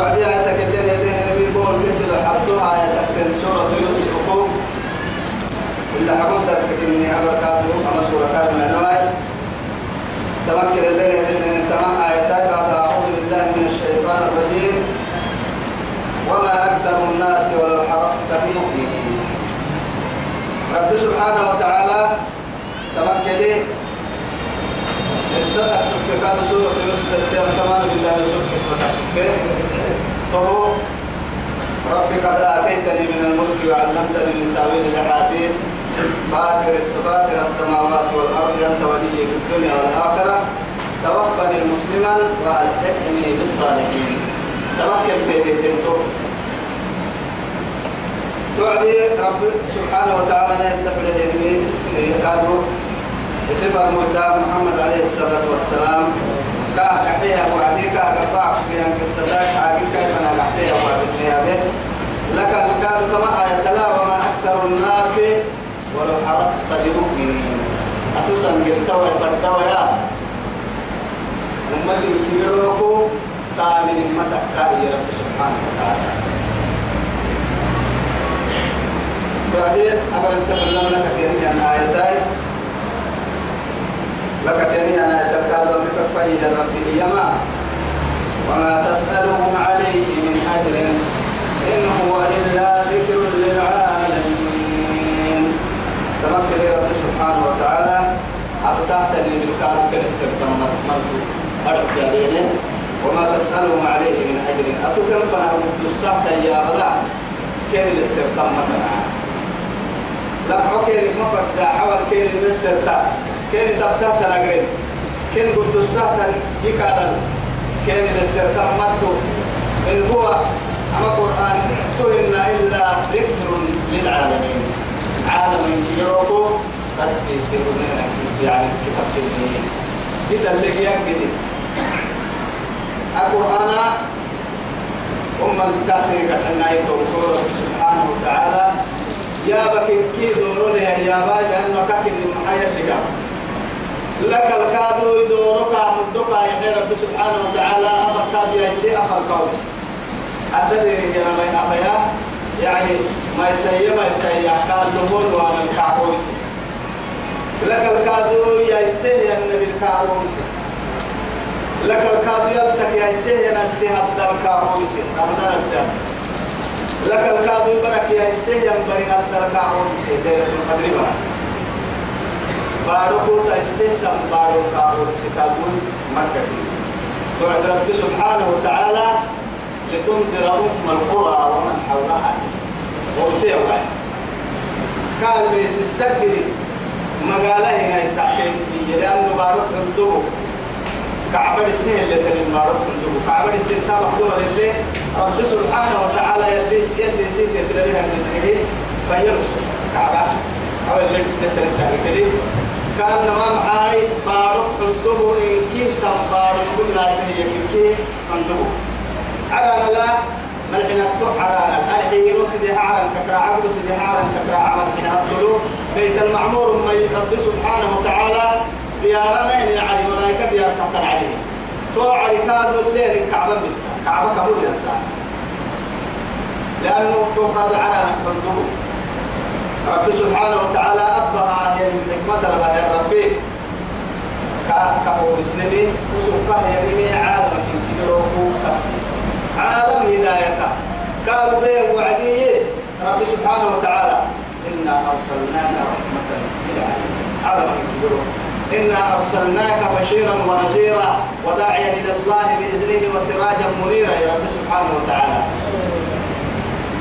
بعد آية كلين يدين النبي بول كسل آية تكتن سورة يوسف حقوق إلا حقوق درسك إني أبركاته أما سورة كارمة نوعي تمكن الليل يدين تمام آياتك بعد أعوذ بالله من الشيطان الرجيم. وما أكثر الناس ولو حرصت بمؤمنين رب سبحانه وتعالى تمكن السبع سكة كان سورة يوسف سمان بالله يوسف السبع سكة فهو ربي قد آتيتني من الملك وعلمتني من تأويل الأحاديث. فاطر فاطر السماوات والأرض أنت ولي في الدنيا والآخرة. توفني مسلما وألحقني بالصالحين. تمكن في دين توفس توعدي رب سبحانه وتعالى يتبع اليمين كانوا بصفة المهدى محمد عليه الصلاة والسلام. كا كحيها وعدي كا قطع شبيها كالصداق عاقل كيف أنا كحسيها وعدي لك الكاد كما آية وما أكثر الناس ولو حرصت بمؤمنين. أتسن جلتوى فتوى يا. أمتي كيروكو تامن أمتك كاري رب سبحانه وتعالى. بعدين أمر تكلم لك كثير عن آياتي لك عن آيات الكاد ومفتفي ربي يما وما تسألهم عليه من أجر إن هو إلا ذكر للعالمين. تمثل رب سبحانه وتعالى أبتعت لي بالكار كنسر كما مرتو أرد جارين وما تسألهم عليه من أجر. أتكلم فأنا الساعة يا غلا كين للسر كما مثلا لا حكي ما فرد حول كين للسر تا كين تبتعت لأجرين كين الساعة يكالا كين للسر كما مرتو إن هو أما القرآن تهن إلا ذكر للعالمين. عالم يروكو. بس يسيرون يعني كتاب تبنيه إذا اللي يجد القرآن أم الكاسر كتنا يتوكل سبحانه وتعالى. يا بكي كي دورو يا يا با لأنه كاكي المحايا اللي لك الكادو يدورك مدك يا رب سبحانه وتعالى. أبكاد يا سي قوس الذي هي ما أبيا يعني ما يسيء ما يسيء. كان نمون وأنا الكعبوس لك الكادو يا يسيء النبي الكعبوس لك الكادو يلسك يا يسيء نفسي هذا الكعبوس أبدا نفسي. لك الكادو برك يا يسيء ينبري هذا الكعبوس ليلة القدر بقى باركو بارو الكعبوس تقول مكة توعد رب سبحانه وتعالى لتنذر أم القرى ومن حولها وبسيء واحد قال بيس السجري مقالة هنا التحكيم لأنه بارك الدبو كعبة سنين اللي تلين بارك الدبو كعبة سنتا مقدورة اللي رب سبحانه وتعالى يدي سيد يتلاليها النسيه فيرسل كعبة أو اللي سنتا التحكيم كان ما معاي بارك الدبو إن كنت بارك كل لا يمكن الدبو على لا. ملحنا تو على الحين سيدي عالم كفر عبد سيدي عالم كفر عمل من الطلوع بيت المعمور ما رب سبحانه وتعالى. ديارنا يعني ملائكة ديار تحت عليه. توعي كادو الليل الكعبة بس. كعبة كبول الإنسان لأنه توقع على نقبل رب سبحانه وتعالى أطفأ هي من حكمة يا ربي. كأبو مسلمين وسوقها يرمي عالم كبيروكو قسيس عالم هداية. قالوا وعديه رب سبحانه وتعالى. إنا أرسلناك رحمة للعالمين. عالم كبيروكو إنا أرسلناك بشيرا ونذيرا وداعيا إلى الله بإذنه وسراجا منيرا يا رب سبحانه وتعالى.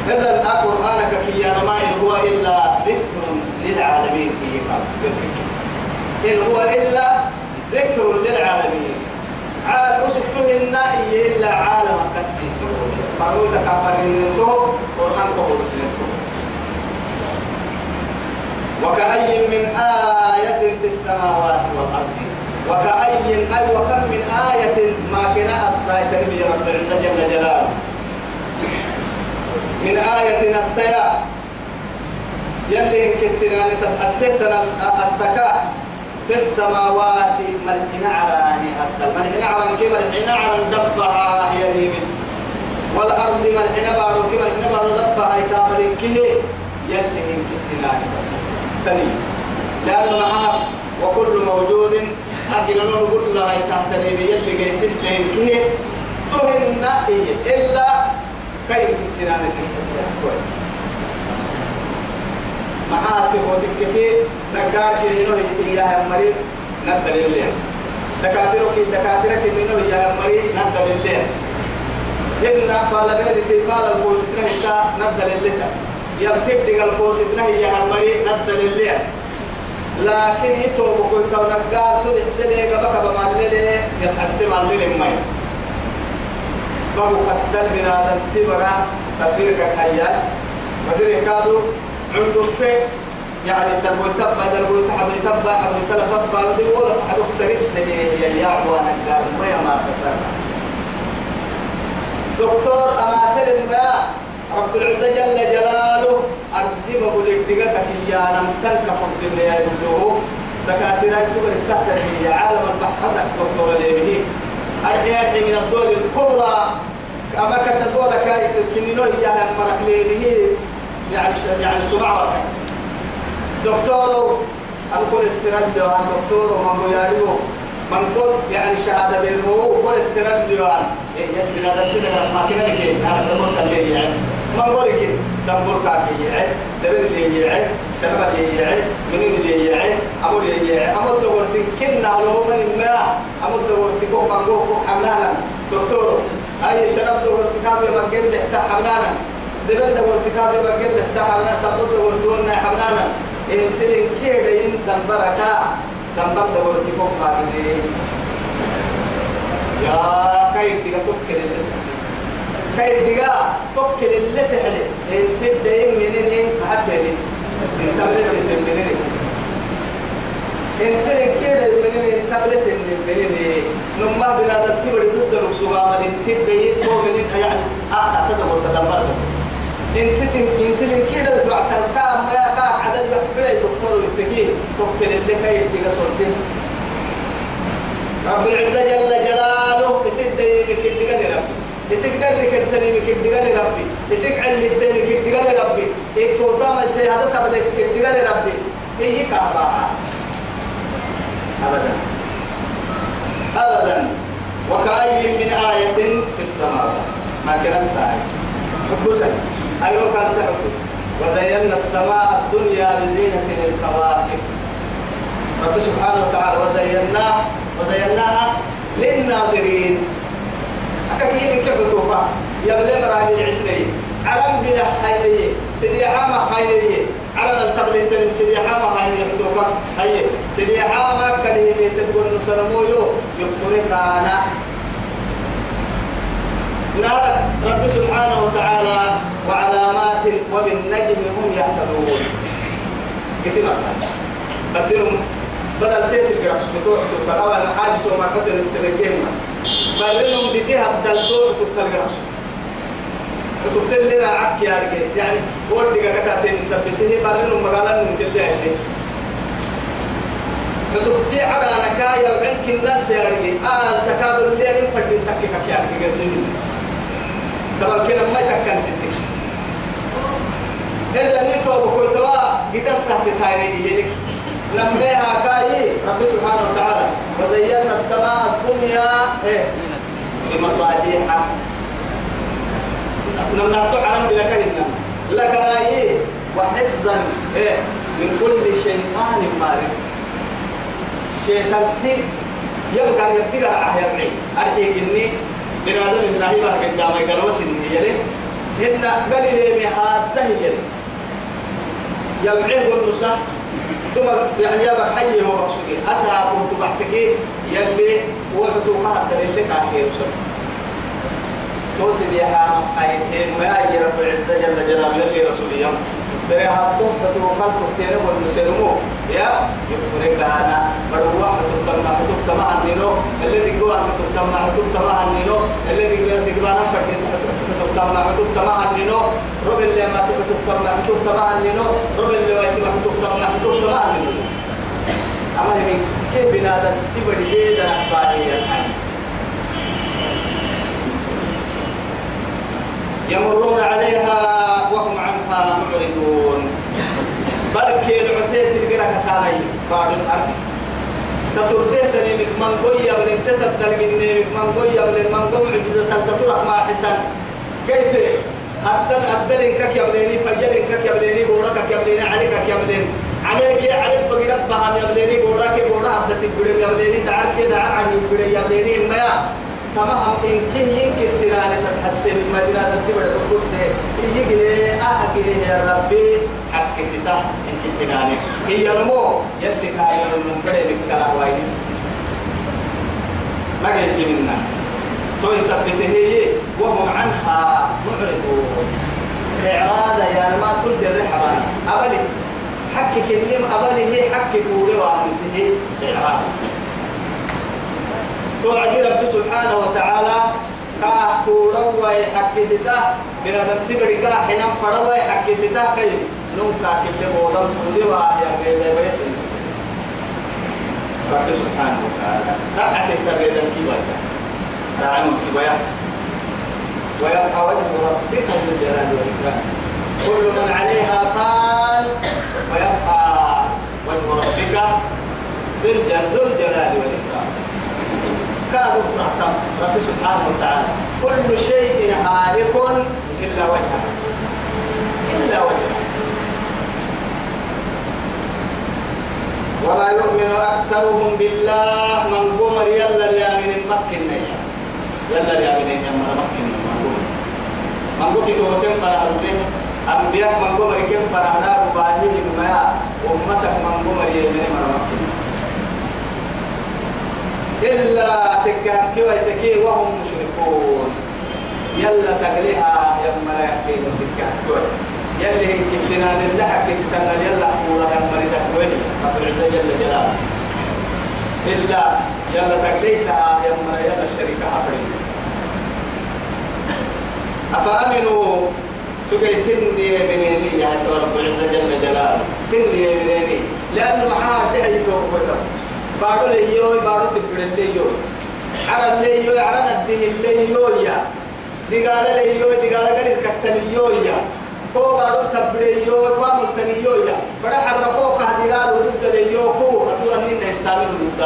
إذا القرآن ككيان ما هو إلا ذكر للعالمين إن هو إلا ذكر للعالمين. أسكتوا النائي إلا عالم كسيس فروت كفرين الكو قرآن كو وكأي من آية في السماوات والأرض. وكأي أي وكم من آية ما كنا أستاي تنمي رب العزة جل جلاله. من آية أستيا يلي كتنا أسيتنا أستكا في السماوات ملحنا عراني حتى ملحنا عران كما ملحنا عران دبها هي اليمين. والأرض ملحنا بارو كما ملحنا بارو دبها يتامل كيه؟ يلي كتنا تني لأنه معها وكل موجود أجل نقول لها يتحتني يلي جيس السين كيه؟ تهن إلا كيف كتنا نتسكسي كويس معاك ودك كثير نقار كي منو إياه مريض ندل الليل دكاترك دكاترك منو إياه مريض ندل الليل إن فال بيرتي فال البوستنا هسا ندل الليل يبتدق البوستنا إياه مريض ندل الليل لكن يتوب كل كون نقار تبع سليك بك بمال ليل يسحسم على ليل ماي بابو قتل من هذا تبغى تصويرك الحياة مدري كادو؟ عنده في يعني دربو تبا دربو تحدو تبا حدو تلفا بارد ولا حدو سرس يا يا عوانا قال ما يا ما تسرع دكتور أماتل الماء رب العزة جل جلاله أردب أقول الدقاء يا نمسن كفر بالله يبدوه دكاترة تبر تحت هي عالم البحر دكتور ليه أرجع من الدول الكبرى. أما كانت الدول كاي كنينو يا مرك ليه يعني يعني سمع ورقة دكتور أقول السرد عن دكتور هو يعرفه؟ من قد يعني شهادة بينه وقول السرد عن يعني من هذا كده ما كنا نكين هذا دمر اللي يعني. من قول كده سامبور كاكي يعني دبل اللي يعني شنب اللي يعني منين اللي يعني أمر اللي يعني. أمر دور كنا لو من ما. أمر دور تكو بانجو حملانا. دكتور أي شنب دور تكابي من قبل تحت حملانا. دبل دور تكابي بقل نحتاج حمنا سبب دور تونا حمنانا إن ترين كيدا إن دمبركا دمبر دور تكوم قاعدين يا كيف تيجا تكل اللي كيف تيجا تكل اللي تحلي. إن تبدأ منين حتى إن تبلس منين إن ترين كيدا منين تبلس منين نما بنادم تبدأ ضد رسوما من تبدأ تو منين يعني أعتقد تدمر انت انت كده بعد الكام ما كان عدد يحبي دكتور التقي ممكن اللي كاي يتقى صورتين رب العزة جل جلاله يسد يمك الدقال ربي. يسك درك التاني يمك الدقال ربي. يسك علم التاني يمك الدقال ربي. يكفوتا ما سيادة تبلك الدقال ربي. هي كعبها أبدا. أبدا. وكأي من آية في السماء. ما كان استعي حبسا أيوة كان سحبس وزينا السماء الدنيا بزينة للكواكب. رب سبحانه وتعالى وزيناه وزيناها للناظرين. أكاكي من كيف توفى؟ يبلغ راهي العسري علم بلا حيني سيدي عامة حيني على التبليت سيدي عامة حيني توفى. هي سيدي عامة كلمة تقول نسلمويو يكفرك أنا نار رب سبحانه وتعالى وعلامات وبالنجم هم يهتدون. قلت مسحس بدلهم بدل تيت الجرس بتوع تبقى أول حاجة سوى مرحبا نبتلقيهم بدلهم بديها بدل دور تبقى الجرس. تبتل لنا عك يا رجال يعني ودي كتا تاني سبته بدلهم مقالا نمتلقيها سي حتبتي على نكايا وعنك الناس يارجي آل سكاد الليل فردين تكي كي أرجي جرسين تبر كده ما يتكن ستك إذا نيتوا بقول توا قد استحت تايني يجيك لمها كاي رب سبحانه وتعالى وزينا السماء الدنيا إيه؟ بمصابيح. نمنا تعلم إنما لك أي وحفظا إيه؟ من كل شيطان مارد. شيطان تي يبقى يبتقى عهرني أرحيك إني بنادم الله بارك قدامي قالوا سنه يلي هن قال لي مهاده يلي يبعيه النصا ثم يعني يبقى حي هو مقصودي أسا كنت بحتكي يلي وحدو ما هدل لك آخر وسس توسي يا حام خير ما أجي رب العزة جل جلاله لي رسول يوم. بره هاتو فتو خلق تيرو والمسلمو يا يفرق أنا بدو واحد تكتم ما تكتم عنينو. الذي جوا تكتم ما تكتم عنينو. الذي جوا تكتم ما تكتم ما تكتم عنينو. رب اللي ما تكتم ما تكتم عنينو. رب اللي ما تكتم ما تكتم عنينو. أما هني كيف بنادم؟ تبدي جيدا أخبارية يمرون عليها وهم عنها معرضون. بركي العتيت القرى كساني بعد الأرض. تطرده تنينك من قوية بلن تتبدل منينك من قوية بلن من قوم عجزة تطرق مع حسن كيف أدل أدل إنك يبليني فجل إنك يبليني بورك يبليني عليك يبليني عليك عليك بقدر بهم يبليني بورك بورك عبدت البدر يبليني دعك دعك عن البدر يبليني ما تمام. إن كه يمكن ترى تسحسن المدينة تبرد بقص يجري أهجري يا ربي. حق ستا إن كنت ترى هي يلي كاين من بدر بكلا وايد ما قلت منا توي سبته وهم عنها معرضون. إعراض يا ما تلد الرحبان أبلي. حكي كلمة أبلي هي حكي كوري وعنسه إعراض. توعدي رب سبحانه وتعالى كا كوروا يحكي ستا من هذا تبري كا حين فروا يحكي ستا كي نوكا كل بودم تودي ويا غير بيسن رب سبحانه وتعالى. رأت التبريد الكبيرة رعم الكبيرة ويبقى وجه ربك ذو الجلال والإكرام. كل من عليها فان ويبقى وجه ربك ذو الجلال والإكرام. كادوا رحمة رب سبحانه وتعالى. كل شيء هالك إلا وجهه. إلا وجهه. وما يؤمن أكثرهم بالله من قمر يلا اليامن مكن يلا اليامن يمر مكن من قمر كتب كم فرعون أنبياء من قمر كم رباهيهم ما أمتك من قمر يمن مر مكن إلا تكاكي ويتكي وهم مشركون. يلا تقليها يما يحكين تكاكي يلي هيك سنان الله حكي ستنا يلا قولا يما تكوين رب العزة جل جلاله إلا يلا تقليتها يما يلا الشركة حفرين أفأمنوا؟ سكي سني منيني يا رب العزة جل جلاله سني منيني. لأنه معاه دعي توقفته بارو ليو بارو تبدل ليو. عرب ليو عرب الدين ليو يا. دقال ليو دقال غير الكتن ليو يا. هو بارو تبدل يو قام التنيو يا. بڑا حرقو كه دقال ودد ليو كو أتو أنين نستعمل ودد.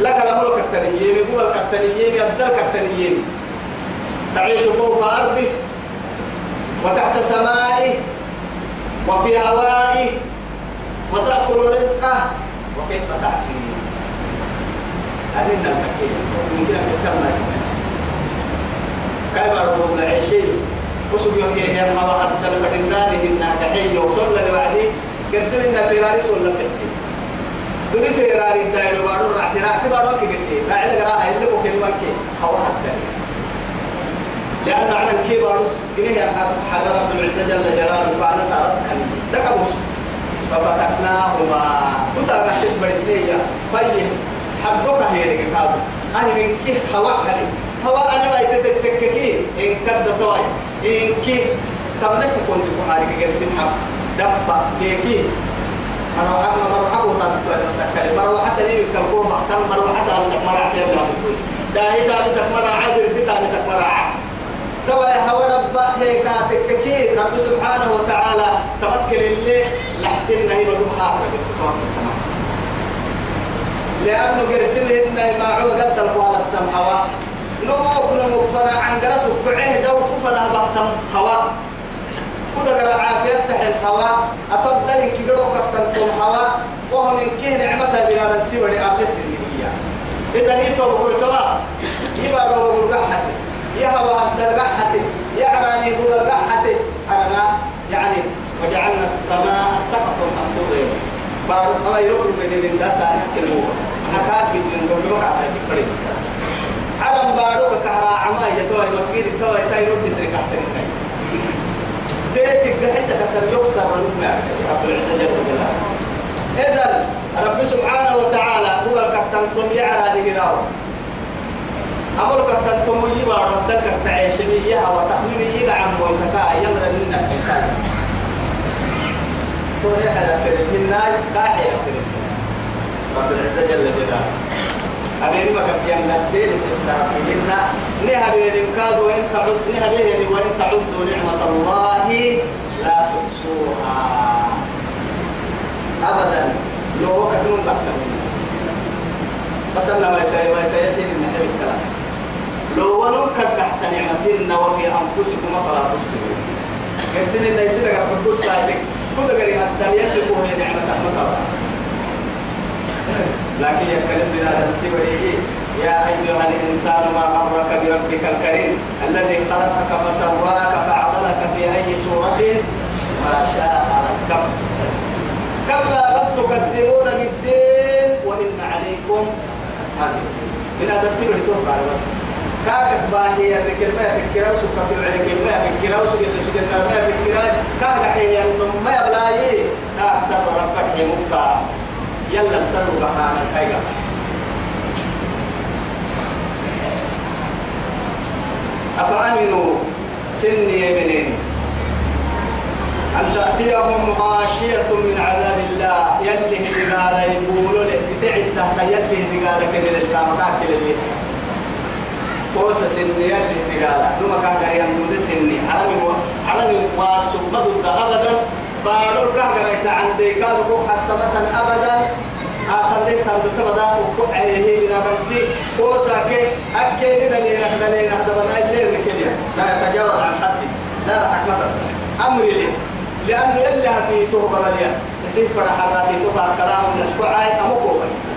لك الأمر كتنيين هو الكتنيين يبدل كتنيين تعيش فوق أرضه وتحت سمائه وفي هوائه وتأكل رزقه. وكيف تعصيه هذه الناس ممكن أن تكمل كيف ربنا العيشي وسوق يوم هي ما تلقى النار إنها كحي وصل لوعدي كرسل إن فيراري صلى بحتي دوني فيراري دايلو بارو راح راح بارو كبرتي لا عندك راح هو كلمة كي هو حتى لأن على الكي باروس جنيه حد رب العزة جل جلاله فأنا ترى ده كبوس ففتحناهما. كتا قحت برسلية فيه حدوك هيرك كادو أهل من كي هواء هني هواء أنا لا يتتككي. إن كد طوي إن كي تبنس كنت بحارك جرسين حب دبا كيكي مروحة مروحة تتكلم. مروحة تنيم كالكوم محتم مروحة مرة فيها داهي داهي مرة عابر دي داهي مرة تبا يا هوا رب هيك تككي رب سبحانه وتعالى تمثل اللي لحتنا هي مروحة لأنه قرسلهن ما عو قدر على السماوات نموك نموك فنا عن قرأتك كعيه دو كفنا بحتم هوا كده قرأ عافية تحل هوا أفضل إن كيلو كتنكم هوا وهم كيه نعمتها بنا نتبري أبلس النهية إذا نيتو بقول توا يبقى بقول قحتي يا هوا أدر قحتي يا عراني بقول قحتي أنا يعني وجعلنا السماء سقفا محفوظا بارو أما يروح من من داسا كلمة أنا كاتب من دون ما كاتب تكبري عرم بارو كهرا عما يتوه مسجد التوه تايرو بسرك أحترم تيتك بحسك سر يكسر ونمع رب العزة جل جلاله. إذا رب سبحانه وتعالى هو الكفتن يعرى لهراو أمر كفتن تم يبار ردك تعيش بيها وتخميم يقع مويتكا يمر لنا الإنسان توري حياة منا كاحي رب العزة جل جلاله. أبين ما كفيان قدين استفتاقهن نها بين كاد وإن تعد نها بين وإن تعدوا نعمة الله لا تحصوها. أبدا. لو كتنون بحسن بس أنا ما يسأل ما يسأل يسأل النحو الكلام. لو ولو كد أحسن نعمتنا وفي أنفسكم فلا تبصرون كيف إن يصير لك بقص كده قري يتقوا هي نعمة أحمد لكن يتكلم بنا تبريه يا أيها الإنسان ما غرك بربك الكريم الذي خلقك فسواك فعضلك في أي صورة ما شاء ركب كلا بل تكذبون بالدين وإن عليكم من هذا التبر توقع كاكت باهي الركل ما يفكر وسك في العرق ما يفكر وسك اللي سك ما يفكر كاك حين ما يبلاي. كاحسن ربك يمكا يلا نسلوا بحانا كايغا أفأمنوا سني منين أن تأتيهم غاشية من عذاب الله. يلي هدقال يقولوا لك بتعد تحت يلي هدقال كده للتامكات اللي كوسا سني يلي هدقال نما كان قريان دود سني. عربي عربي واسو مدد أبدا. بارو كهجر عندي كادو حتى مثلا أبدا. آخر لك تبدا تبدا وقع عليه من أبنتي كوسا كي أكيد لنا لنا هذا بنا الليل كده لا يتجاوز عن حدي. لا أكمل أمري لي. لأنه إلا في توبة بليا يصير فرح حرا في توبة. كلام نسكو عاي أمكو. بني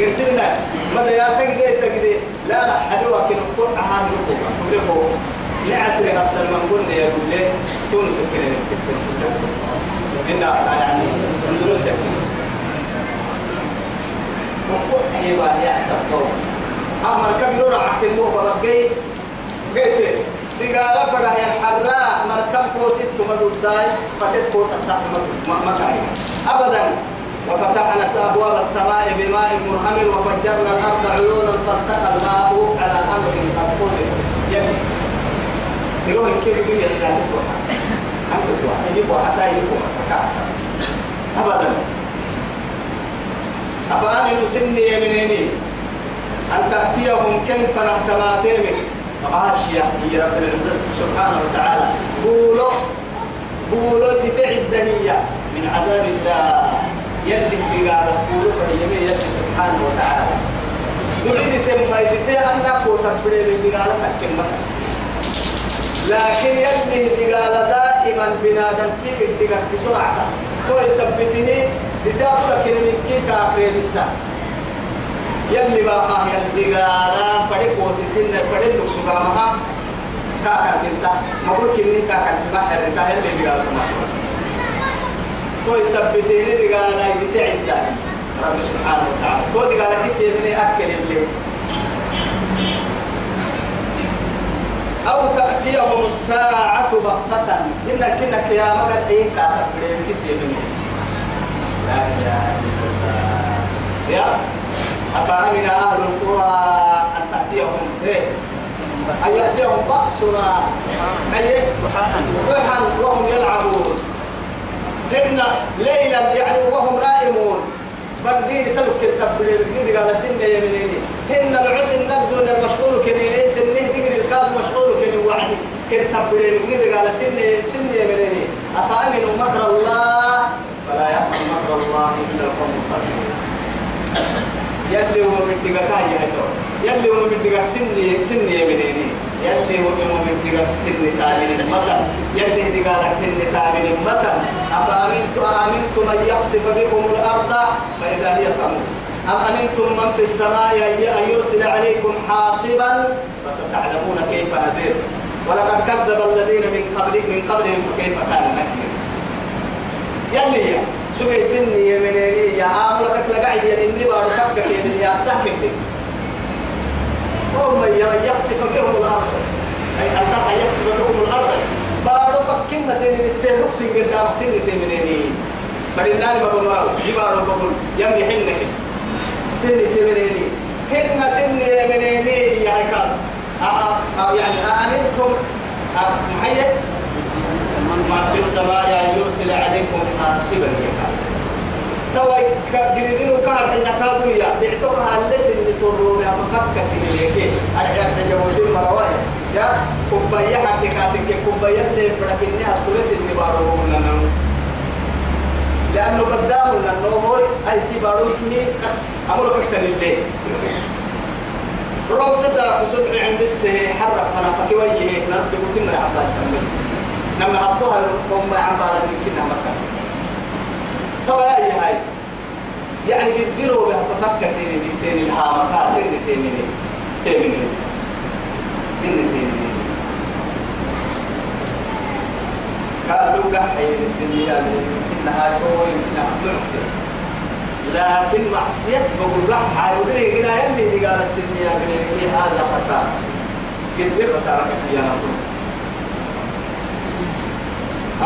قرسلنا ماذا يا تقدي تقدي لا لا حدوها كي نقول أهان نقول نقول لعسر حتى من قلنا يا لي تونس كنا إن يعني اندونيسيا وقول أيوة يا سبحان أمر كبير رعك الموه ورسقي قلت دقالة بدا يا الحراء مركب كو ست مدوداي. فتت كو تسع مكاي أبدا. وفتحنا أبواب السماء بماء منهمر وفجرنا الأرض عيونا فالتقى الماء على أمر قد قدر يلي يروح كيف يقول يا أنت يجيبوا حتى يجيبوا كاسا أبدا. أفأمنوا سني يمنيني أن تأتيهم كيف نحتماتهم غاشية هي رب العزة سبحانه وتعالى قولوا قولوا لتعد هي من عذاب الله. يلي بقال قولوا فهي يلي سبحانه وتعالى. تريد تم يدتي أنك وتبري بقال تكلمة لكن يلي بقال دائما بنادم في ارتقاء بسرعة هو يثبته لتابتك من كيف أقرب الساعة يلي بقى يلي قالا فريق وسكين فريق لكسوكا مها كاكا كنتا. مقول كنين كاكا بحر انتا يلي بقالا تو يثبتين دي قالا يتعد رب سبحانه وتعالى. تو دي قالا كيسي من أكل اللي. أو تأتيهم الساعة بغتة. إنك إنك يا مقد إيه كاتب كيسي من لا إله إلا الله. يا أفأمن أهل القرى أن تأتيهم إيه؟ أن يأتيهم بأسنا. أي؟ ضحى وهم يلعبون. هن ليلا يعني وهم نائمون بردين تلك التبليل بردين قال سنة يمينيني. هن العس النبدون المشغول كنيني سنة دقر الكاد مشغول كني وعدي كن تبليل بردين قال سنة سنة يمينيني. أفأمنوا مكر الله؟ فلا يأمن مكر الله إلا القوم الخاسرون يلي هو من دقاء يلي هو من دقاء سنة سنة يمينيني. يلي هو من دقاء سنة تامين مثلا يلي دقاء سنة تامين مثلا أفأمنتم أمنتم أن يخسف بكم الأرض فإذا هي تموت. أم أمنتم من في السماء أن يرسل عليكم حاصبا؟ فستعلمون كيف نذير. ولقد كذب الذين من قبل من قبلهم فكيف كان نكير؟ يلي سوي سني يمنيني يا عاملك لقعد يا إني باركك كيف يا تحكي هم يخسف بهم الأرض. أي أن يخسف بهم الأرض. بارو فكنا سنين التهلك سنين دام سنين تمنيني فرنان ما بمراو جبارو بقول يمري حنك. سنين تمنيني كنا سنين يمنيني يا عكاد يعني أنتم محيط من في السماء يرسل عليكم حاسبا يا توا قريدين وكان حنا كادوا يا بعتوها لسن تورو يا مفك سنين أرجع تجمعون مروايا يا كوبايا حتى كاتك كوبايا اللي بدكني أستوري سن بارو لنا لأنه قدام لأنه هو أي سي بارو كني أمر كتر الليل روب تسا سبع عند السه حرك أنا فكي وجهه نرد بوتين من عباد لما حطوها هم عباد من كنا مكان توا يا هاي يعني قد بيرو بفك سيني دي سيني الهامة كا سيني تيميني. تيميني. سيني تيميني. قالوا قحي سيني يعني إنها توي إنها ضعف لكن معصية بقول قح حيودري قنا يلي دي قالت سيني يعني هذا خسارة. قد بي خسارة كثيرة نقول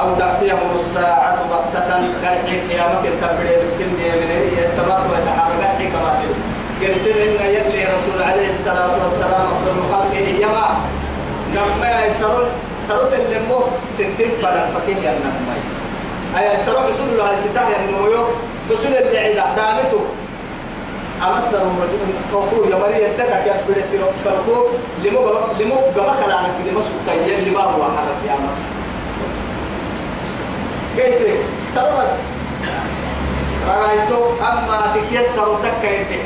أو تأتيهم الساعة بغتة قرحي قيامك؟ الكبري بسن من السماء ويتحرك كما قرسل إن يلي رسول عليه الصلاة والسلام أفضل خلقه يما. نما يسرون سرط اللي مو ستين فلا فكيه ينما أي سرون رسول الله ستاه ينمو رسول اللي عدا دامته أما سرون رجل كوكو يا مريم تكا كيف بدي سرقو. لمو لمو جبا كلامك يلي ما هو حرف يا مريم. قلت سرس رأيتو. أما تكيا سرتك يدي.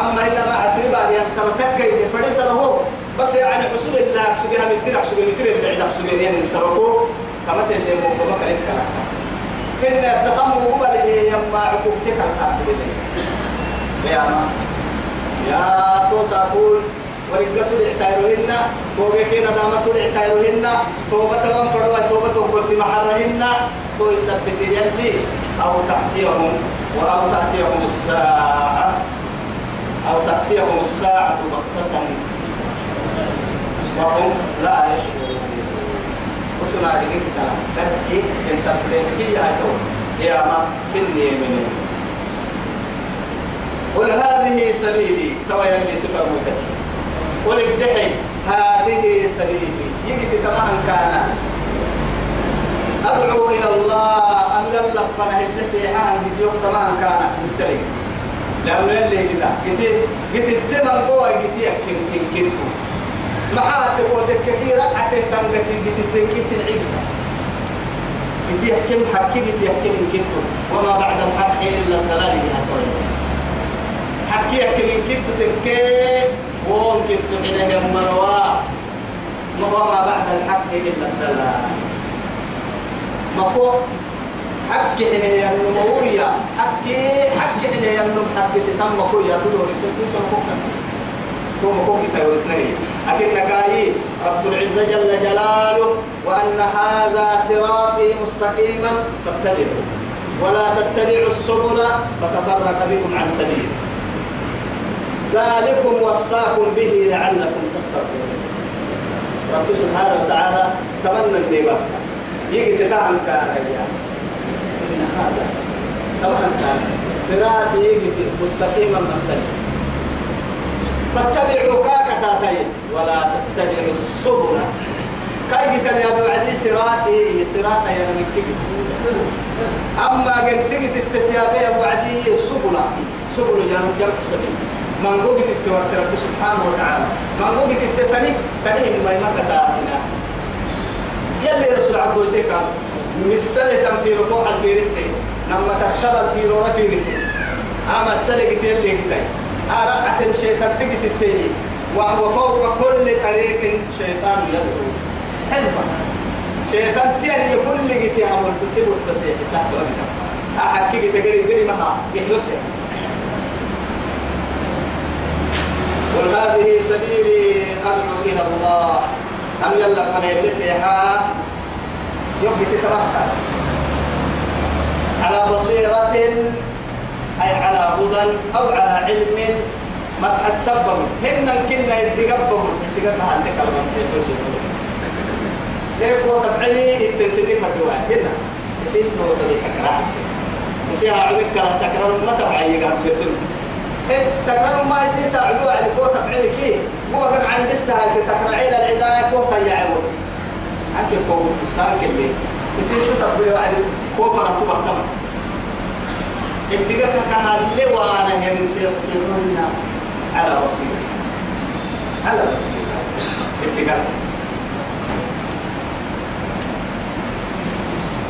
أما إلا ما عسري بعد ين سرتك يدي. فدي سره بس يعني حصول الله. سجها من ترى سجها من ترى بعيد. سجها يعني سرقو كما تلي مو. كما كلام كلام. كنا تقام هو اللي يما عقوب تكال كابل يا ما. يا تو ساقول ورقة الإعتايرهن وبكين دامة الإعتايرهن توبة من فروا توبة قلت محرهن تو يثبت يلي أو تأتيهم أو تأتيهم الساعة أو تأتيهم الساعة بغتة وهم لا يشعرون. وسنا كلام كذي إنت بليكي يا تو يا ما سني من قل هذه سبيلي تو يلي سفر مكتب قل ابدحي هذه سبيلي. يجد كما كان أدعو إلى الله. أن يلف فنه النسيحة أن يوم تمام كان بالسليم لأنه يلي كده قلت قلت التمن قوة قلت يكن كن كنتو معاتب وذككي رقعته تنقتي قلت التنكيت العبدة قلت يحكم حكي. قلت يحكم كنتو وما بعد الحق إلا الضلال يا حكي يحكم كنتو تنكي وهم كنتو حين مروا وما بعد الحق إلا الضلال. مكو حق إنه ينمويا حق حق إنه ينم حق ستم مكو يا تدور ستم سمكو تو مكو كتا ورسني أكن نكاي رب العزة جل جلاله وأن هذا صراطي مستقيما. فاتبعوا ولا تتبعوا السبل فتفرق بكم عن سبيل. ذلكم وصاكم به لعلكم تتقون. رب سبحانه وتعالى تمنى النبات يجي تكعن كان إن هذا طبعا كان صراط يجي مستقيما مسل فاتبعوا كاكتاتي ولا تتبعوا السبل. كاي كان يا أبو عدي صراطي؟ صراط يا نكتب أما قد سجت التتيابية وعدي سبلا سبل. جانب جانب سبيل من قوة التوسل رب سبحانه وتعالى. من قوة التتني تنين ما يمكتا هنا يلي رسول عبد وسيكا مسألة في رفوع الفيرسي لما تختبر في رورا فيرسي أما السلة قلت يلي كتاي أرقعت الشيطان تجت التاني وهو فوق كل طريق شيطان يدعو. حزبا شيطان تاني كل جيتي عمل بسيب التسيح سحب وقتا أحكي جيتي قري مها يحلقها قل هذه سبيلي أدعو إلى الله. أم يلا فني بسيحا يوم تتركها. على بصيرة أي على هدى أو على علم مسح السبب. هن كنا يدقبهم يدقبها عندك المنسيح كيف هو تبعني التنسيني فتوى. هنا يسير تو تلي تكرار يسير عبك تكرار ما تبعي يقعد بسنه إيه تكرار ما يصير تعبوا على قوة تفعيل كي هو قد عند السهل تكرعي للعداية قوة يعود أنت قوة السهل كله يصير تتبعي على قوة فرحت بحتما ابتقى كهالي وأنا ينسي يصيرون على بصيرة. على بصيرة. ابتقى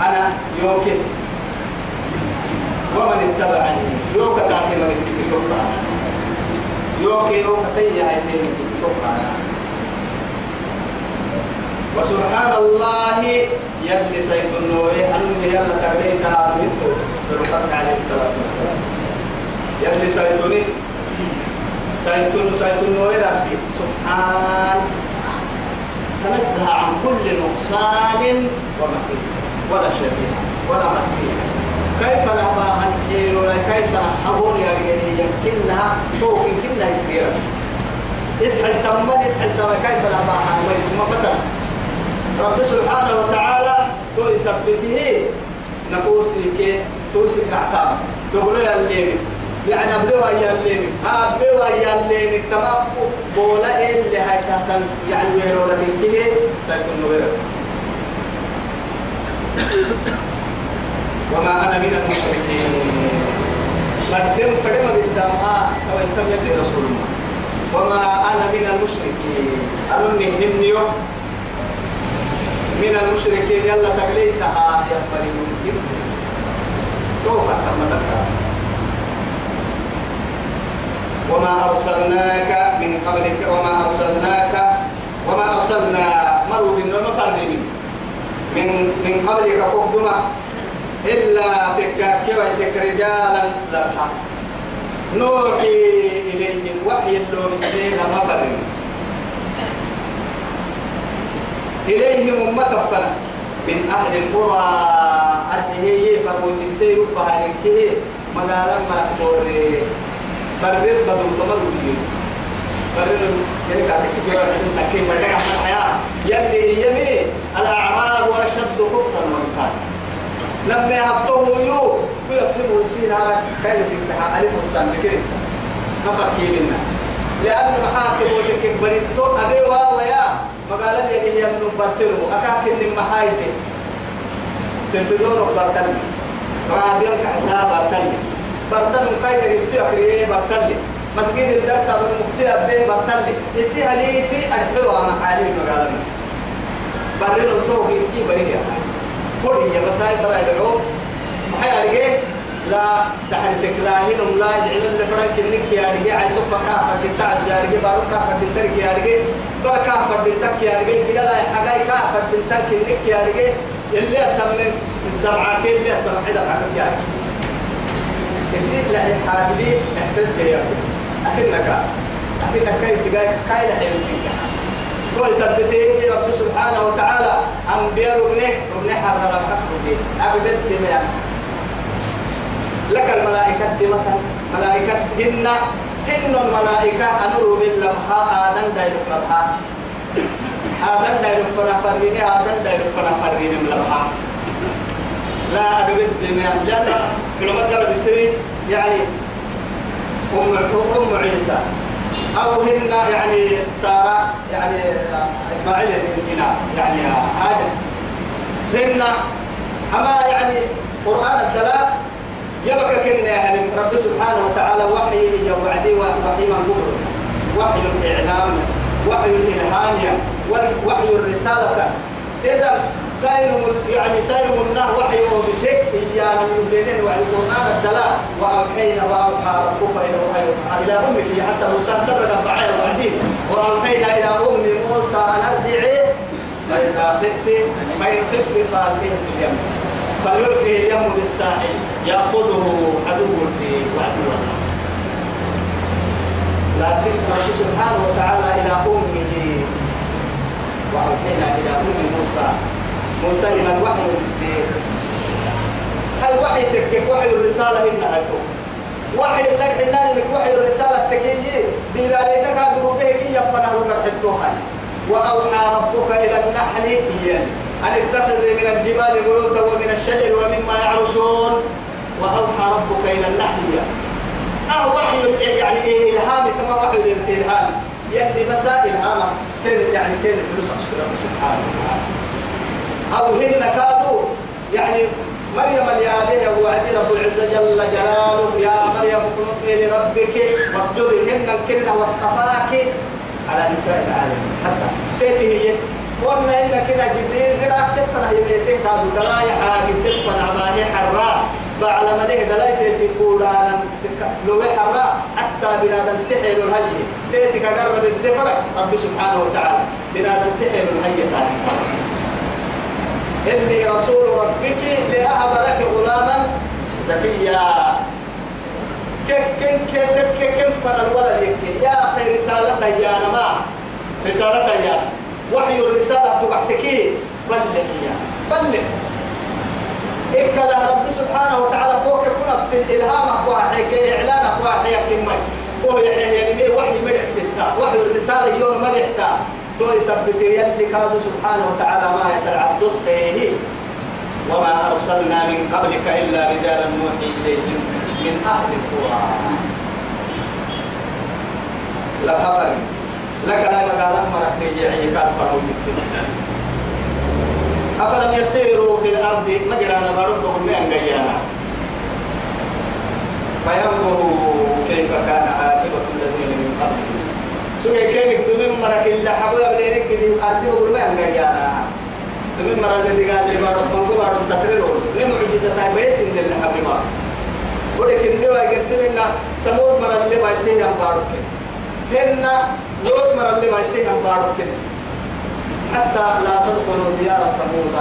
أنا يوكي ومن اتبعني. يوكا تاكي من اتبعني يوكي يوكا تيا ايتين اتبعني وسبحان الله يلي سيد النور أن يلا تغليتها منه. بركات عليه الصلاة والسلام. يلي سيدني سيدن سيد النور ربي. سبحان. تنزه عن كل نقصان ومكين ولا شبيه ولا مثيل كيف نباها الحيل ولا كيف نحبون يا رجالي يمكنها فوق يمكنها يسير اسحل تمد اسحل تمد كيف نباها ما فتن. رب سبحانه وتعالى تو يثبته كي توسي كعتام تقول يا الليل يعني أبلوا يا الليل أبلوا يا الليل تمام بولا اللي هاي تحت يعني ويرو لكن كده سيكون ويرو وما أنا من المشركين. قدم قدم بالدماء أو أنتم يدي رسول الله. وما أنا من المشركين. أرني هنيو من المشركين. يلا تقليتها يا فريق توقع كما وما أرسلناك من قبلك. وما أرسلناك. وما أرسلنا. مروا مقربين من من قبلك قدما إلا تكاكي ويتك رجالا لرحا نوحي إليهم وحي اللوم السنين مفرين إليهم أمة من أهل القرى. أرحيه فرمون تنتهي ربها لكيه مدالا ما أكبر برد بدو كاتك جوا تكين بدك أحمد حياة يلي يمي الأعراب أشد كفرا من كان لما يحطوه يو تيفهم ويسين على كاين سيكتها ألف وطن بكري. نفكي منا لأن محاكم وتكك بريتو أبي ويا مقالا يلي يمنون برتلو أكاك إن محايدي. تلفزيون برتلو راديو كحساب برتلو برتلو كاي قريبتو أكريه برتلو مسجد الدرس أبو مكتوب به برتلو إسي هلي في أرحوا محالي مقالا برينو توقي كي بريه كل يا مسائل برا يدعو ما حي عليه لا دحر سكلاهن لا يجعلن لفرن كنك يا رجي عايز فكا فدي تعز يا رجي بارو كا فدي ترك يا رجي بركا فدي تك يا رجي كده لا حاجة كا فدي تك كنك يا رجي اللي أسمن الدمعه كي اللي أسمن. عدا حاجة يا رجي يصير لا حاجلي احتلت يا رجي اخنك اخنك كيف تجاي كاي لا حيمسك كل سبته رب سبحانه وتعالى أنبياء ربنه ربنه حرر الحق ربنه أبدت دميا لك الملائكة دمتا ملائكة هن هن الملائكة أنور باللمحة. آدم دايلك لمحة آدم دايلك فنفرين آدم دايلك فنفرين ملمحة لا أبدت جنة علماء قالوا بتري يعني أم أم عيسى. أو هن يعني سارة يعني إسماعيل هنا يعني هاجر هن أما يعني قرآن الدلاء يبقى كنا أهل رب سبحانه وتعالى وحي وعدي وحي من وحي الإعلام وحي الإلهام وحي الرسالة. إذا سائل يعني سائل النار وحي وبسك إيانا من بينين وعي القرآن الدلاء وأوحينا وأوحى ربك إلى إلى أمك حتى موسى سرد بعير وعدين وأوحينا إلى أم موسى أن أرضعي فإذا خفت فإن خفت فألقيه في اليم. فيلقي اليم بالساحل يأخذه عدو لي وعدو لكن رب سبحانه وتعالى إلى أمه وأوحينا إلى أم موسى موسى من الوحي هل وحي تكك وحي الرسالة إنها تو وحي لك حنا لك وحي الرسالة تكيي دي ذلك كادروا به يبقى نحن وأوحى ربك إلى النحل إيان أن اتخذ من الجبال بيوتا ومن الشجر ومما يعرشون. وأوحى ربك إلى النحل إيان أه وحي يعني إيه إلهام؟ كما وحي الإلهام يلي بس إلهامه كان يعني كان فلوس سبحانه وتعالى. أو هن كادوا يعني مريم اليابية وعدي رب العزة جل جلاله يا مريم اقنطي لربك واسجدي هن كنا واصطفاك على نساء العالم. حتى تيتي هي. قلنا إن كنا جبريل قد أكتفنا يبيتك كادوا دلايا حاجة تفنا ما هي حراء. بعلى ما له دلايا تقولانا لو حراء. حتى بنادم تحيل الهجي تيتك قرب الدفرة رب سبحانه وتعالى بنادم تحيل الهجي تاني. إني رسول ربك لأهب لك غلاما زكيا. كيف كيف كيف كيف كيف فن الولد يكي يا أخي رسالة يا نما رسالة يا وحي الرسالة تقعتكي بلغ يا. بلغ. إكلا رب سبحانه وتعالى فوق كنا بسن إلهامك وحي إعلانك وحي كمي هو يعني وحي مدح ستة. وحي الرسالة يوم بيحتاج تو يثبت يلي كاد سبحانه وتعالى ما يتلعب السيه وما أرسلنا من قبلك إلا رجالا نوحي إليهم من أهل القرى. لا خبر. لك لا مقال أمرك نجيعي كان فرعون أفلم يسيروا في الأرض؟ ما قدرنا نردهم من أنقيانا فينظروا كيف كان عاقبة الذين من قبلهم. سوى كيف مرك إلا حبوا يبلينك كذي أرتي بقول ما ينقى جانا دمين مرك الذي قال لي بارو فنقو بارو تقريرو لم معجزة بيس إن اللي حبوا ولكن نوا يرسلنا سمود مرك اللي بايسين يم بارو هن لوط مرك اللي بايسين يم بارو حتى لا تدخلوا ديار ثمود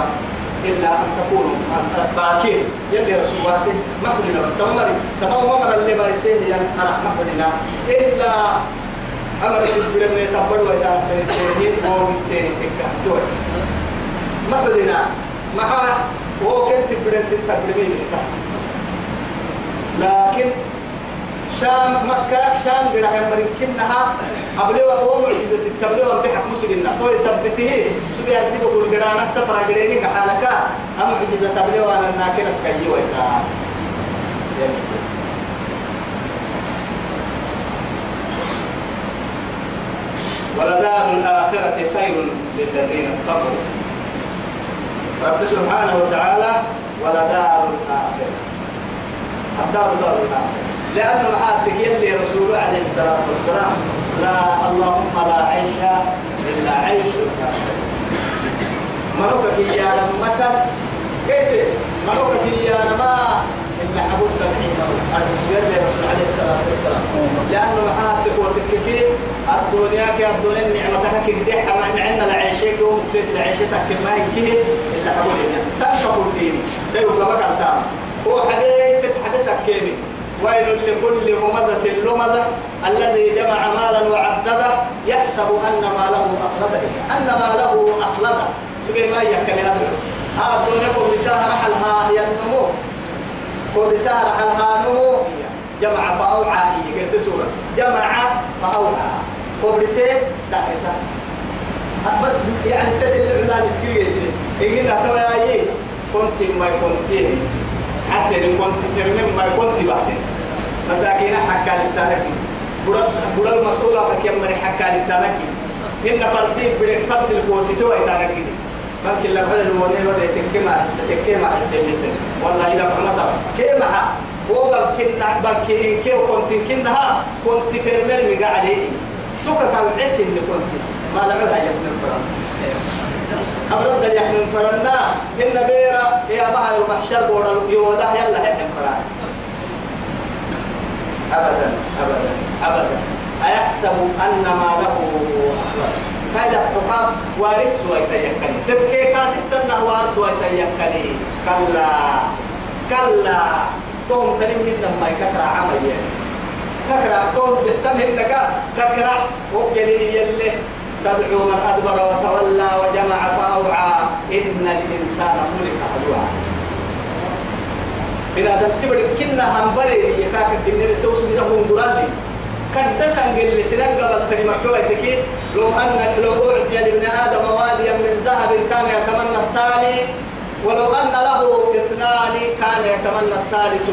إلا أن تكونوا باكين. يلي رسول واسي ما كلنا بس تمر تمام مر اللي بايسين ين أنا ما كلنا إلا أمر تجبر من يتبر ويتعب من التنين هو السين تكا دوي ما بدنا مع هو كنت تبرن ستة برمي من لكن شام مكة شام بنا هم مركنها قبل وهو معجزة التبليغ بحق مسلمنا تو يثبته. سبي أكتب كل قرانا سفر قريني كحالك. أم معجزة تبليغ أنا ناكر أسكي ويتا. ولدار الآخرة خير للذين اتقوا. رب سبحانه وتعالى ولدار الآخرة. الدار دار الآخرة. لأنه معاتك يلي رسول عليه الصلاة والسلام لا اللهم لا عيش إلا عيش. الآخرة ملوكك يا لمتا كيف؟ ملوكك يا لما إن حبوب تبعين الرسول رسول عليه الصلاة والسلام. لأنه معاتك وتكفي الدنيا كي الدنيا نعمتها كي بدي حما معنا العيشة كي ومكتت العيشة كما هي إلا حبولنا سنة فردين ده يبقى بقى الدام هو حبيت حبيتك كيمي ويل لكل همزة لمزة. الذي جمع مالا وعدده. يحسب أن ماله أخلده أن ماله أخلده سبحان ما يكلي هذا هذا الدنيا كو بسهر حلها ينمو. كو بسهر حلها نمو جمع فأوعى هي قرس سورة. جمع فأوعى. بسهر دعسة بس يعني تدري العلا يجري. يقول لها تبا يا كنت ما كنت. حتى إن كنت ترمم ما كنت بعدين مساكين حكا لفتانك بڑا المسؤولة فكيم من حكا لفتانك إن فردين بدك فرد الكوسيتو ويتانك ممكن لك على المونين وده تكيما تكيما حسين والله إذا عمتا كيما وقال كنا بكي كيف كنت؟ كنها كنت فرمل مقع عليه توكا كان عسي اللي كنت. ما لعبها يحمل فرن أبرد اللي يحمل فرنا إن بيرا يا معي المحشر بورا يوضح. يلا يحمل فرن أبدا أبدا أبدا. أيحسب أن ما له أخلق هذا حقاب وارث ويتيكني تبكي كاسد النهوار ويتيكني كلا. كلا. توم تريم هنا ما يكثر عمل كثر توم تهتم هنا كثر وكلي يلي. تدعو من أدبر وتولى وجمع فأوعى. إن الإنسان خلق هلوعا بنا تبتبر كنا همبري يكاك الدنيا سوسو إذا هم درالي كدسن قل سنن قبل تريم كويتك لو أن لو أعطي لابن آدم واديا من ذهب كان يتمنى الثاني ولو أن له اثنان كان يتمنى الثالث.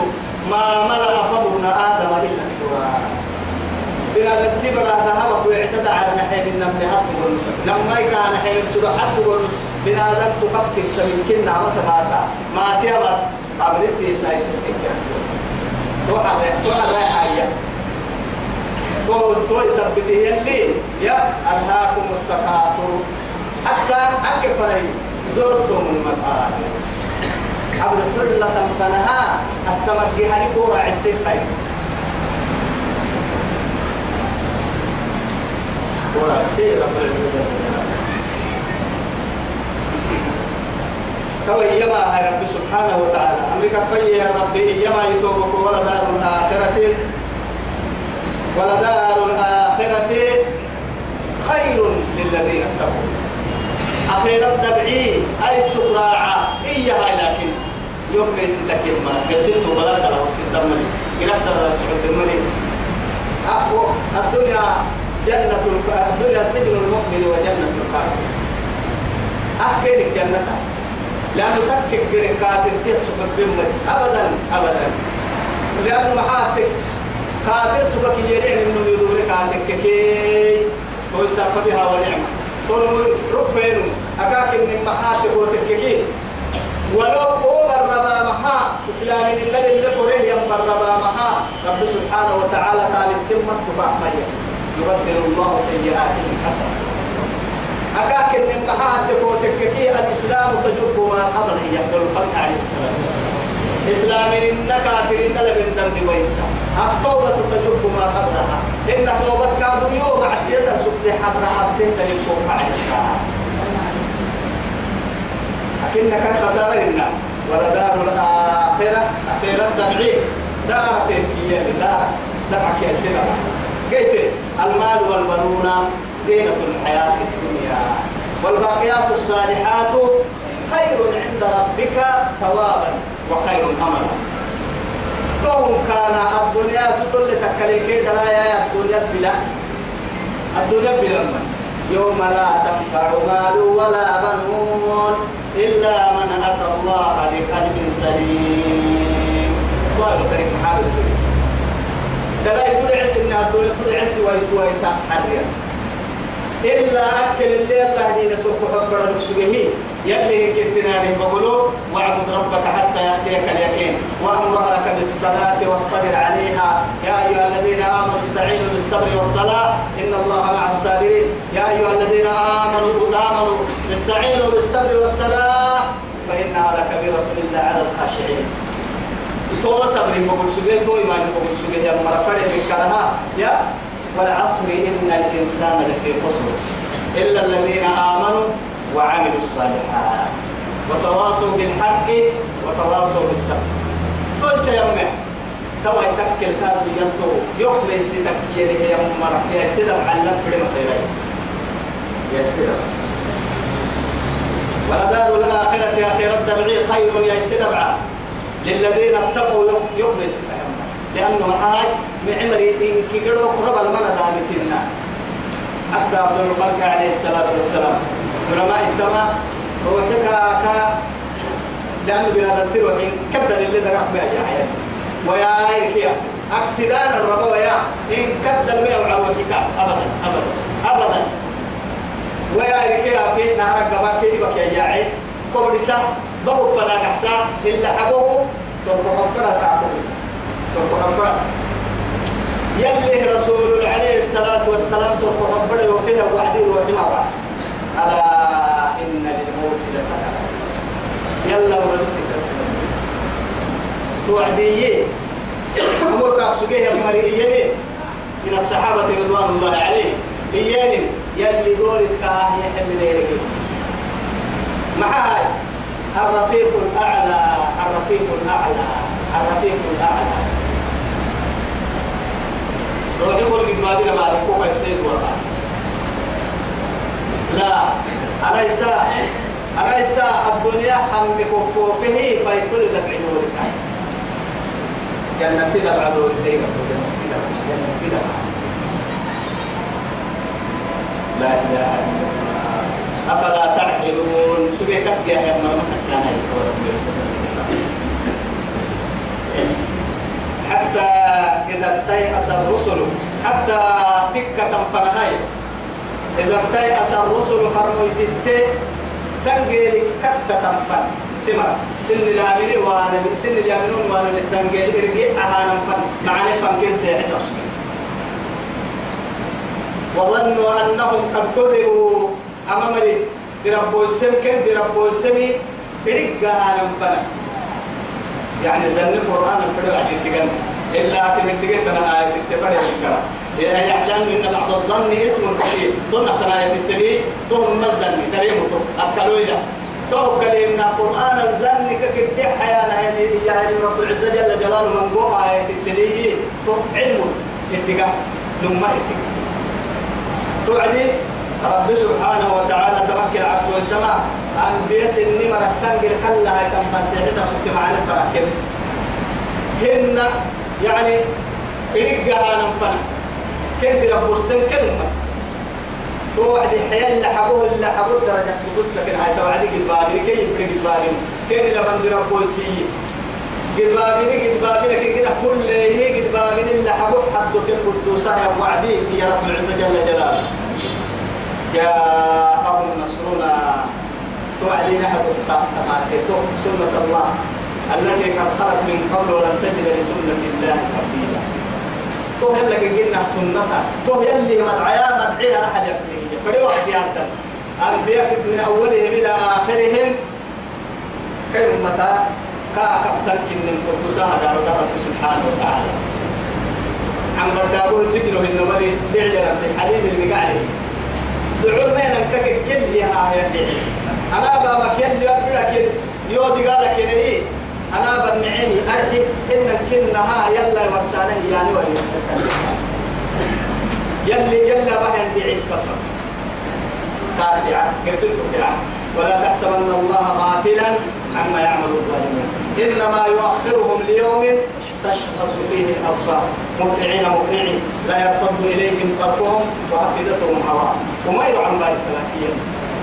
ما ملأ ابن آدم إلا التراب بنا تبتبر ذهبك واعتدى على نحيم النمل حتى ونسك لما كان حين سدى حتى ونسك بنا ذنب تكفك سمين كنا متى ما تيابت قبل سيساي تفكر تو على تو على حاجة تو تو يثبته يلي يا ألهاكم التكاثر. حتى أكبر دورتم المقال قبل كل تنفنها السمك جهني كورة عسير خير كورة عسير رب العالمين توي يما رب سبحانه وتعالى. أمريكا في يا ربي يما يتوبك ولا دار الآخرة. ولا دار الآخرة خير للذين اتقوا. أخيرا دبعي أي سقراعة إياها لكن يوم ليس تكيما قلت بلاد وسط الدمني بنفس السعود المني الدنيا جنة الدنيا سجن المؤمن وجنة الكافر. أحكي لك جنتها لأنه تكك بركات تيسو بالبمر أبدا أبدا. لأنه محاتك كافر تبكي يرين إنه يدور كاتك كي ويسافى بها ونعمة. تقول رفين أكاك إن محاتك وتككي ولو أوبر ربا محا. إسلام الله اللي قريه ينبر ربا محا. رب سبحانه وتعالى قال التمة تبع مية. يبدل الله سيئاتهم حسنة. أكاك إن المحاتك وتككي الإسلام تجب ما قبل يقول الخلق عليه السلام. إسلام إن كافر إن لبن دم ويسا التوبة تجب ما قبلها. إن توبة كادوا يوم عسيرة سبت حبر عبدين تلقوا عليه السلام لكنك خسارة لنا ولدار الآخرة أخيرا تبعيه دار تنكية دار دفعك يا سنة كيف؟ المال والبنون زينة الحياة الدنيا. والباقيات الصالحات خير عند ربك ثوابا. وخير املا توم كان الدنيا تطل تكليك دلايا الدنيا بلا. الدنيا بلا يوم لا تنفع مال ولا بنون إلا من أتى الله بقلب سليم. قالوا كريم حابب دلايا تلعس إن الدنيا تلعس ويتويتا حريا إلا أكل اللي الله دين سوق نفسه. يلي كتناني بقولوا واعبد ربك حتى يأتيك اليقين. وأمر أهلك بالصلاة واصطبر عليها. يا أيها الذين آمنوا استعينوا بالصبر والصلاة. إن الله مع الصابرين. يا أيها الذين آمنوا آمنوا. استعينوا بالصبر والصلاة. فإنها لكبيرة إلا على الخاشعين. تو صبر بقول سجيه تو إيمان بقول سجيه يا مرفرد من كلها يا والعصر إن الإنسان لفي خسر إلا الذين آمنوا وعملوا الصالحات. وتواصوا بالحق وتواصوا بالصبر. قل سيمع. توا يتكل كاد ينتو يوم ليس تكيه هي مرة. يا سيدة معلم بدم خيرين يا سيدة. ولدار الآخرة يا خير الدبعي خير يا سيدة للذين اتقوا يوم ليس لأنه هاي معمري إن كيقولوا قرب المنا دامتنا. حتى عبد الخلق عليه الصلاة والسلام. علماء الدماء هو كا لأنه بهذا التروح كدر اللي دقق بها يا حياتي ويا هيك أكسدان الربا ويا. إن كدر بها وعوتك أبدا أبدا أبدا. ويا داير كي أبي نهار قبا كي بك يا جاعي. كوبرسا بابو فنا كحسا إلا حبوه سوف حبرا كعبرسا حبرا يلي رسول عليه الصلاة والسلام حبرا وفيها وعدي وعد ألا إن للموت لسكرات يلا ورسك توعدي أمور كاكسوكيه المرئيين من الصحابة رضوان الله عليهم إياني. يلي دورك كاه يحمل لك مع هاي الرفيق الأعلى. الرفيق الأعلى. الرفيق الأعلى. روح يقول لك ما يكون السيد والله لا أليس أليس الدنيا حم كفوفه فيطل دفع دورك جنة كده بعد دورك جنة كده جنة كده لا إله إلا الله. أفلا تعقلون؟ سبي كسب يا ابن ما كان حتى إذا استيأس الرسل حتى تكة تنفرهاي. إذا استيأس الرسل فرموا يتتي سنجيل كتة تنفر. سمر سن اليامين وأنا سن اليامنون وأنا لسنجيل إرجع أهانا فن. معني فنكين سيحسر وظنوا أنهم قد كذبوا أمامري دربوا السم كن دربوا السمي بدق أنا فنا يعني ذن القرآن الفرع عشان تقول إلا تقول أنا آية التفرع الكلام يعني يعلم أن بعض الظن اسم كثير. ظن أنا آية التبي ثم الظن؟ تريمته أكلوا إذا توكل إن القرآن الظن ككتب حيانا يعني رب العزة جل جلاله من قوة آية التبي علم. اتقاء لما اتقاء توعدي رب سبحانه وتعالى توكل عبد السماء. أن بيس النمر سنجر كلا هاي كم من سيحسا سبت معنا هن يعني إرقها نمفنا كن رب السن كلمة؟ توعدي حياة اللي حبوه اللي حبوه درجة بفسك هاي توعدي قد بابين كي يبقى قد بابين كن لمن رب السي قد بابين قد بابين كي كده كل هي قد بابين اللي حبوه حدو كن قدوسا يا وعدي يا رب العزة جل جلاله. جاءهم نصرنا توعدي نحن تماتيتو سنة الله. التي قد خلت من قبل ولن تجد لسنة الله تبديلا تو هلا قلنا سنة تو يلي مدعيا مدعيها أحد يبنيه فدي وقت يانتس أنبياء من أولهم إلى آخرهم. كيف متى؟ كا كبتن من قدسها دار رب سبحانه وتعالى. عم بردابون سجنه النمري بيعجل في حليم المقعد دعور ما ينكك كل يا يا أنا بابا كل يبرا كل يودي قال لك إيه؟ أنا بنعيني أرحي إن كنها يلا ورسانه يعني ولي. يلي يلا بهن بعيسى. تابعة. قرسلت بها ولا تحسبن الله غافلا عما يعمل الظالمون. إنما يؤخرهم ليوم تشخص فيه الأبصار. مطعين مقنعين. لا يرتد إليهم طرفهم وأفئدتهم هواء. وما يرعى باري سلاكيا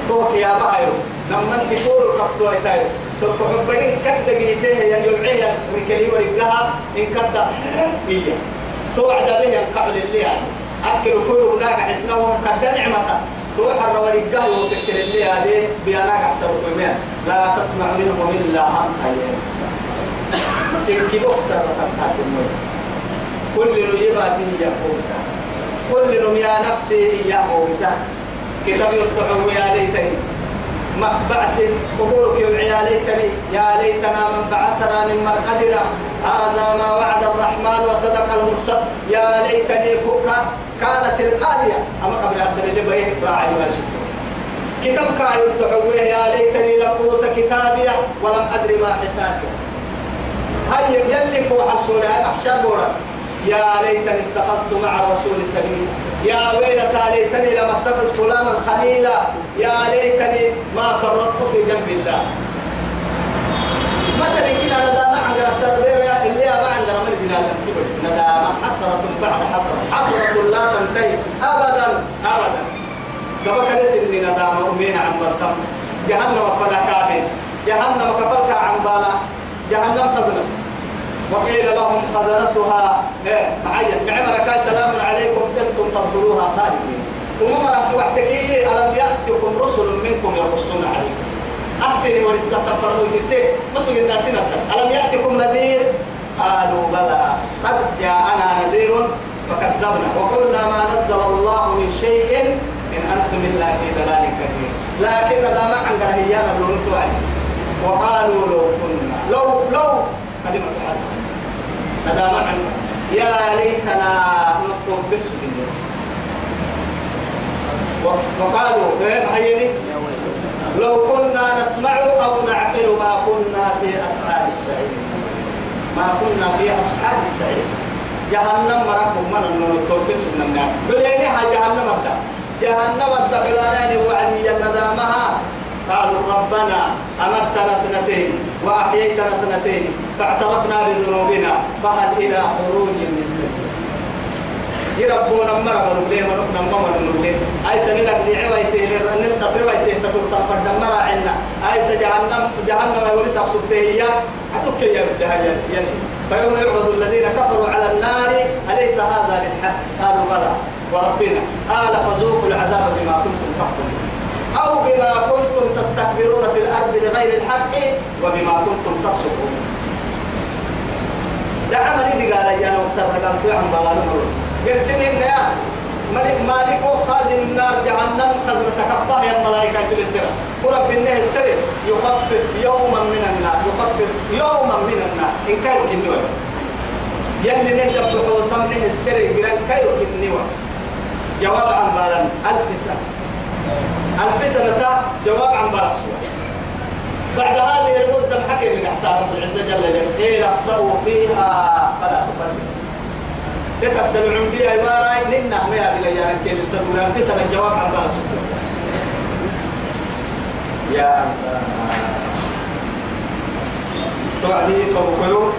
توك يا بايرو لما انت فور كفتو ايتايرو سوف حبين كد جيته يا يوعيها ركلي ورقها إن كد إياه. توعد به القبل اللي يعني أكل كل هناك حسنهم قد نعمة. توح الرورقه وفكر اللي هذه بياناك أحسن كمان لا تسمع منهم إلا همسا سنكي بوكس ترى كل نجيبات يا بوكسا كل يا نفسي يا بوكسا كتاب يطلعوا يا ليتني. ما بعث قبورك يا ليتني يا ليتنا من بعثنا من مرقدنا. هذا ما وعد الرحمن وصدق المرسل. يا ليتني بكى كانت القارية أما قبل عبد الله بيه راعي كتاب كاي تعويه يا ليتني لم أوت كتابية ولم أدري ما حسابي. هيا يلي فوق السورة بورا يا ليتني اتخذت مع الرسول سبيلا. يا ويلتى ليتني لم اتخذ فلانا خليلا. يا ليتني ما فرطت في جنب الله. مثلا كنا ندامة عن رسول بيرا اللي أبا عند رمل بلاد تبر ندامة حسرة بعد حسرة. حسرة لا تنتهي أبدا أبدا. قبل كنس اللي ندامة أمين عن مرتم جهنم فلا كامل جهنم كفلك عن بالا. جهنم خذنا وقيل لهم خزنتها إيه معين بعمر كاي سلام عليكم أنتم تدخلوها خالدين. وما راح توحتكي ألم يأتكم رسل منكم يقصون عليكم. أحسن ولستغفروا تتي مسوا الناس ألم يأتكم نذير؟ قالوا بلى. قد جاءنا نذير فكذبنا. وقلنا ما نزل الله من شيء إن أنتم إلا في ضلال كبير. لكن هذا ما عن بلونتو وقالوا لو كنا. لو لو كلمة حسنة. هذا ما عن يا ليتنا نطلب بسم وقالوا فين لو كنا نسمع أو نعقل ما كنا في أصحاب السعير. ما كنا في أصحاب السعير. جهنم مركب من النور بس من النار بليني جهنم أبدا جهنم أبدا بلانين وعدي الندامها قالوا ربنا أمتنا سنتين وأحييتنا سنتين فاعترفنا بذنوبنا فهل إلى خروج من سلسلة يربونا مرة نقلين ونقنا ماما نقلين أي سنة لك دي عويته لرنن تطريويته تطرطا فرد مرة عنا أي سجهنم جهنم يوريس أقصده هي حتوك يا بدها يعني فيوم يعرض الذين كفروا على النار أليس هذا بالحق قالوا بلى. وربنا قال فذوقوا العذاب بما كنتم تكفرون. أو بما كنتم تستكبرون في الأرض بغير الحق وبما كنتم تفسقون. ده عمل دي قال يا وكسر قال في عم بلا نمر. قرسين يا ملك مالك وخازن النار جهنم خزن تكفاه يا الملائكة تلسرة ورب النه السر يخفف يوما من النار يخفف يوما من النار. إن كانوا كنوا يلي نجد حوصم نه السر يقرأ كيرو كنوا جواب عن ألف سنة. ألف سنة جواب عن بالان بعد هذه المدة حكي من أحسان رب العزة جل جلاله. قيل اخسروا فيها فلا تفرقوا تتبدل عندي عبارة ننا ميا بلا يا كيل تقول ألف سنة جواب عن بالان يا توعدي توقعوا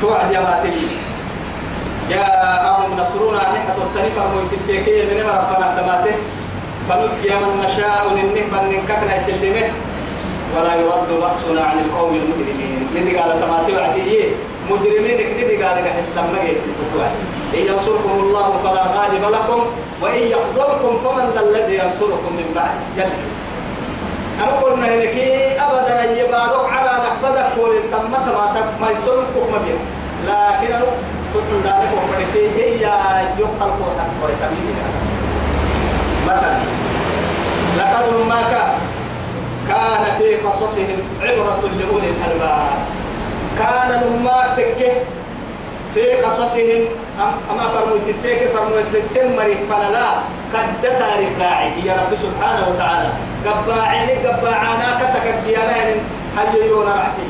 توعد يا باتي جاءهم نصرنا نحة التنفر ويتتكي من ربنا تماته فنجي من نشاء ننفى ننككنا يسلمه ولا يرد بأسنا عن القوم المجرمين. ندي قال تماتي وعدي مجرمين ندي قال مجيت إن ينصركم الله فلا غالب لكم وإن يخذلكم فمن ذا الذي ينصركم من بعد. يلي أنا قلنا هناك أبدا يبادك على نحبدك وللتمت ما ما يسرقك ما بيه لكن أنا تقول لك وقلت هي يقتل قوتك ويتمين مثلا لقد ما كان. كان في قصصهم عبرة لأولي الألباب. كان لما تكه في قصصهم أما فرموت التيك فرموت التمري فلا قد تعرف راعي يا رب سبحانه وتعالى. قباعين قباعانا كسك الديانين حييون رعتي.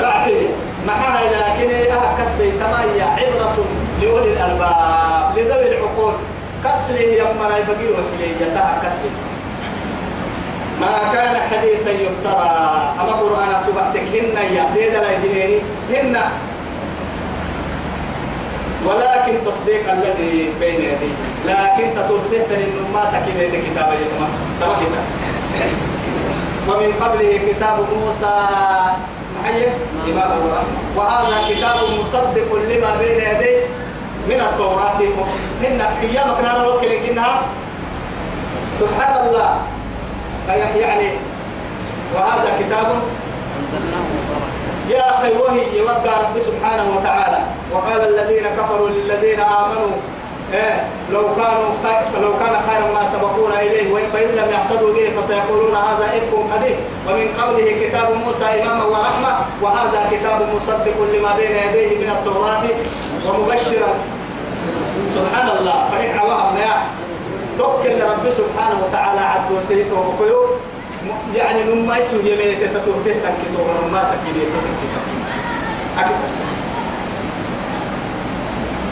رعتي. محاها لكن إيه كسبي تمايا عبرة لأولي الألباب لذوي العقول. كسله يمر يبقي وحلي يتاها كسله ما كان حديثا يفترى. أما قرآن تبعتك هن يا ديدا لا يجنيني. هن ولكن تصديق الذي بين يديه لكن تطلته إنه ما سكن يد كتاب يتما ومن قبله كتاب موسى. محيي إمام ورحمة وهذا كتاب مصدق لما بين يديه من التوراة. هن أيام كنا نوكل إنها سبحان الله. يعني وهذا كتاب يا أخي وهي يوقع رب سبحانه وتعالى. وقال الذين كفروا للذين آمنوا إيه لو كانوا خير لو كان خيرا ما سبقونا إليه وإن لم يهتدوا به فسيقولون هذا إفك قديم ومن قبله كتاب موسى إماما ورحمة وهذا كتاب مصدق لما بين يديه من التوراة. ومبشرا. سبحان الله فريق عواهم يا توكل رب سبحانه وتعالى عبد وسيته وقيو يعني نما يسوي يميت تتوته تنكتو ونما سكيني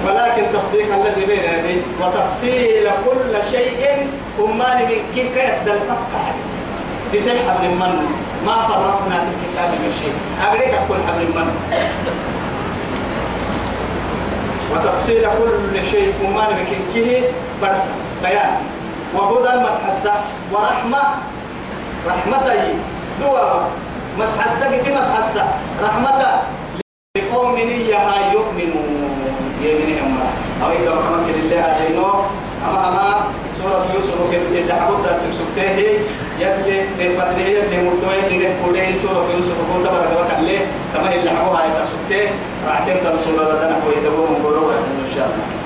ولكن تصديق الذي بين يديه وتفصيل كل شيء أمان من كيف يبدأ الفتح تتلحب من؟ ما فرقنا في الكتاب من شيء. أبريك كل حبل من؟ وتفصيل كل شيء أمان من كيه برس بيان. وهدى مسحسة ورحمة رحمتي. دوا. مسحسة كي مسحسة؟ رحمة لقوم يها يؤمنون. يمين أمرا أو إذا كمان لله هذه أما أما سورة يوسف في اللي حبوب درس سكته يلي بفتره يلي مدوه اللي نقوله سورة يوسف هو تبارك وتعالى كما اللي حبوها يتسكته فاعتمد الصورة لنا ويتبوهم قولوا إن شاء الله.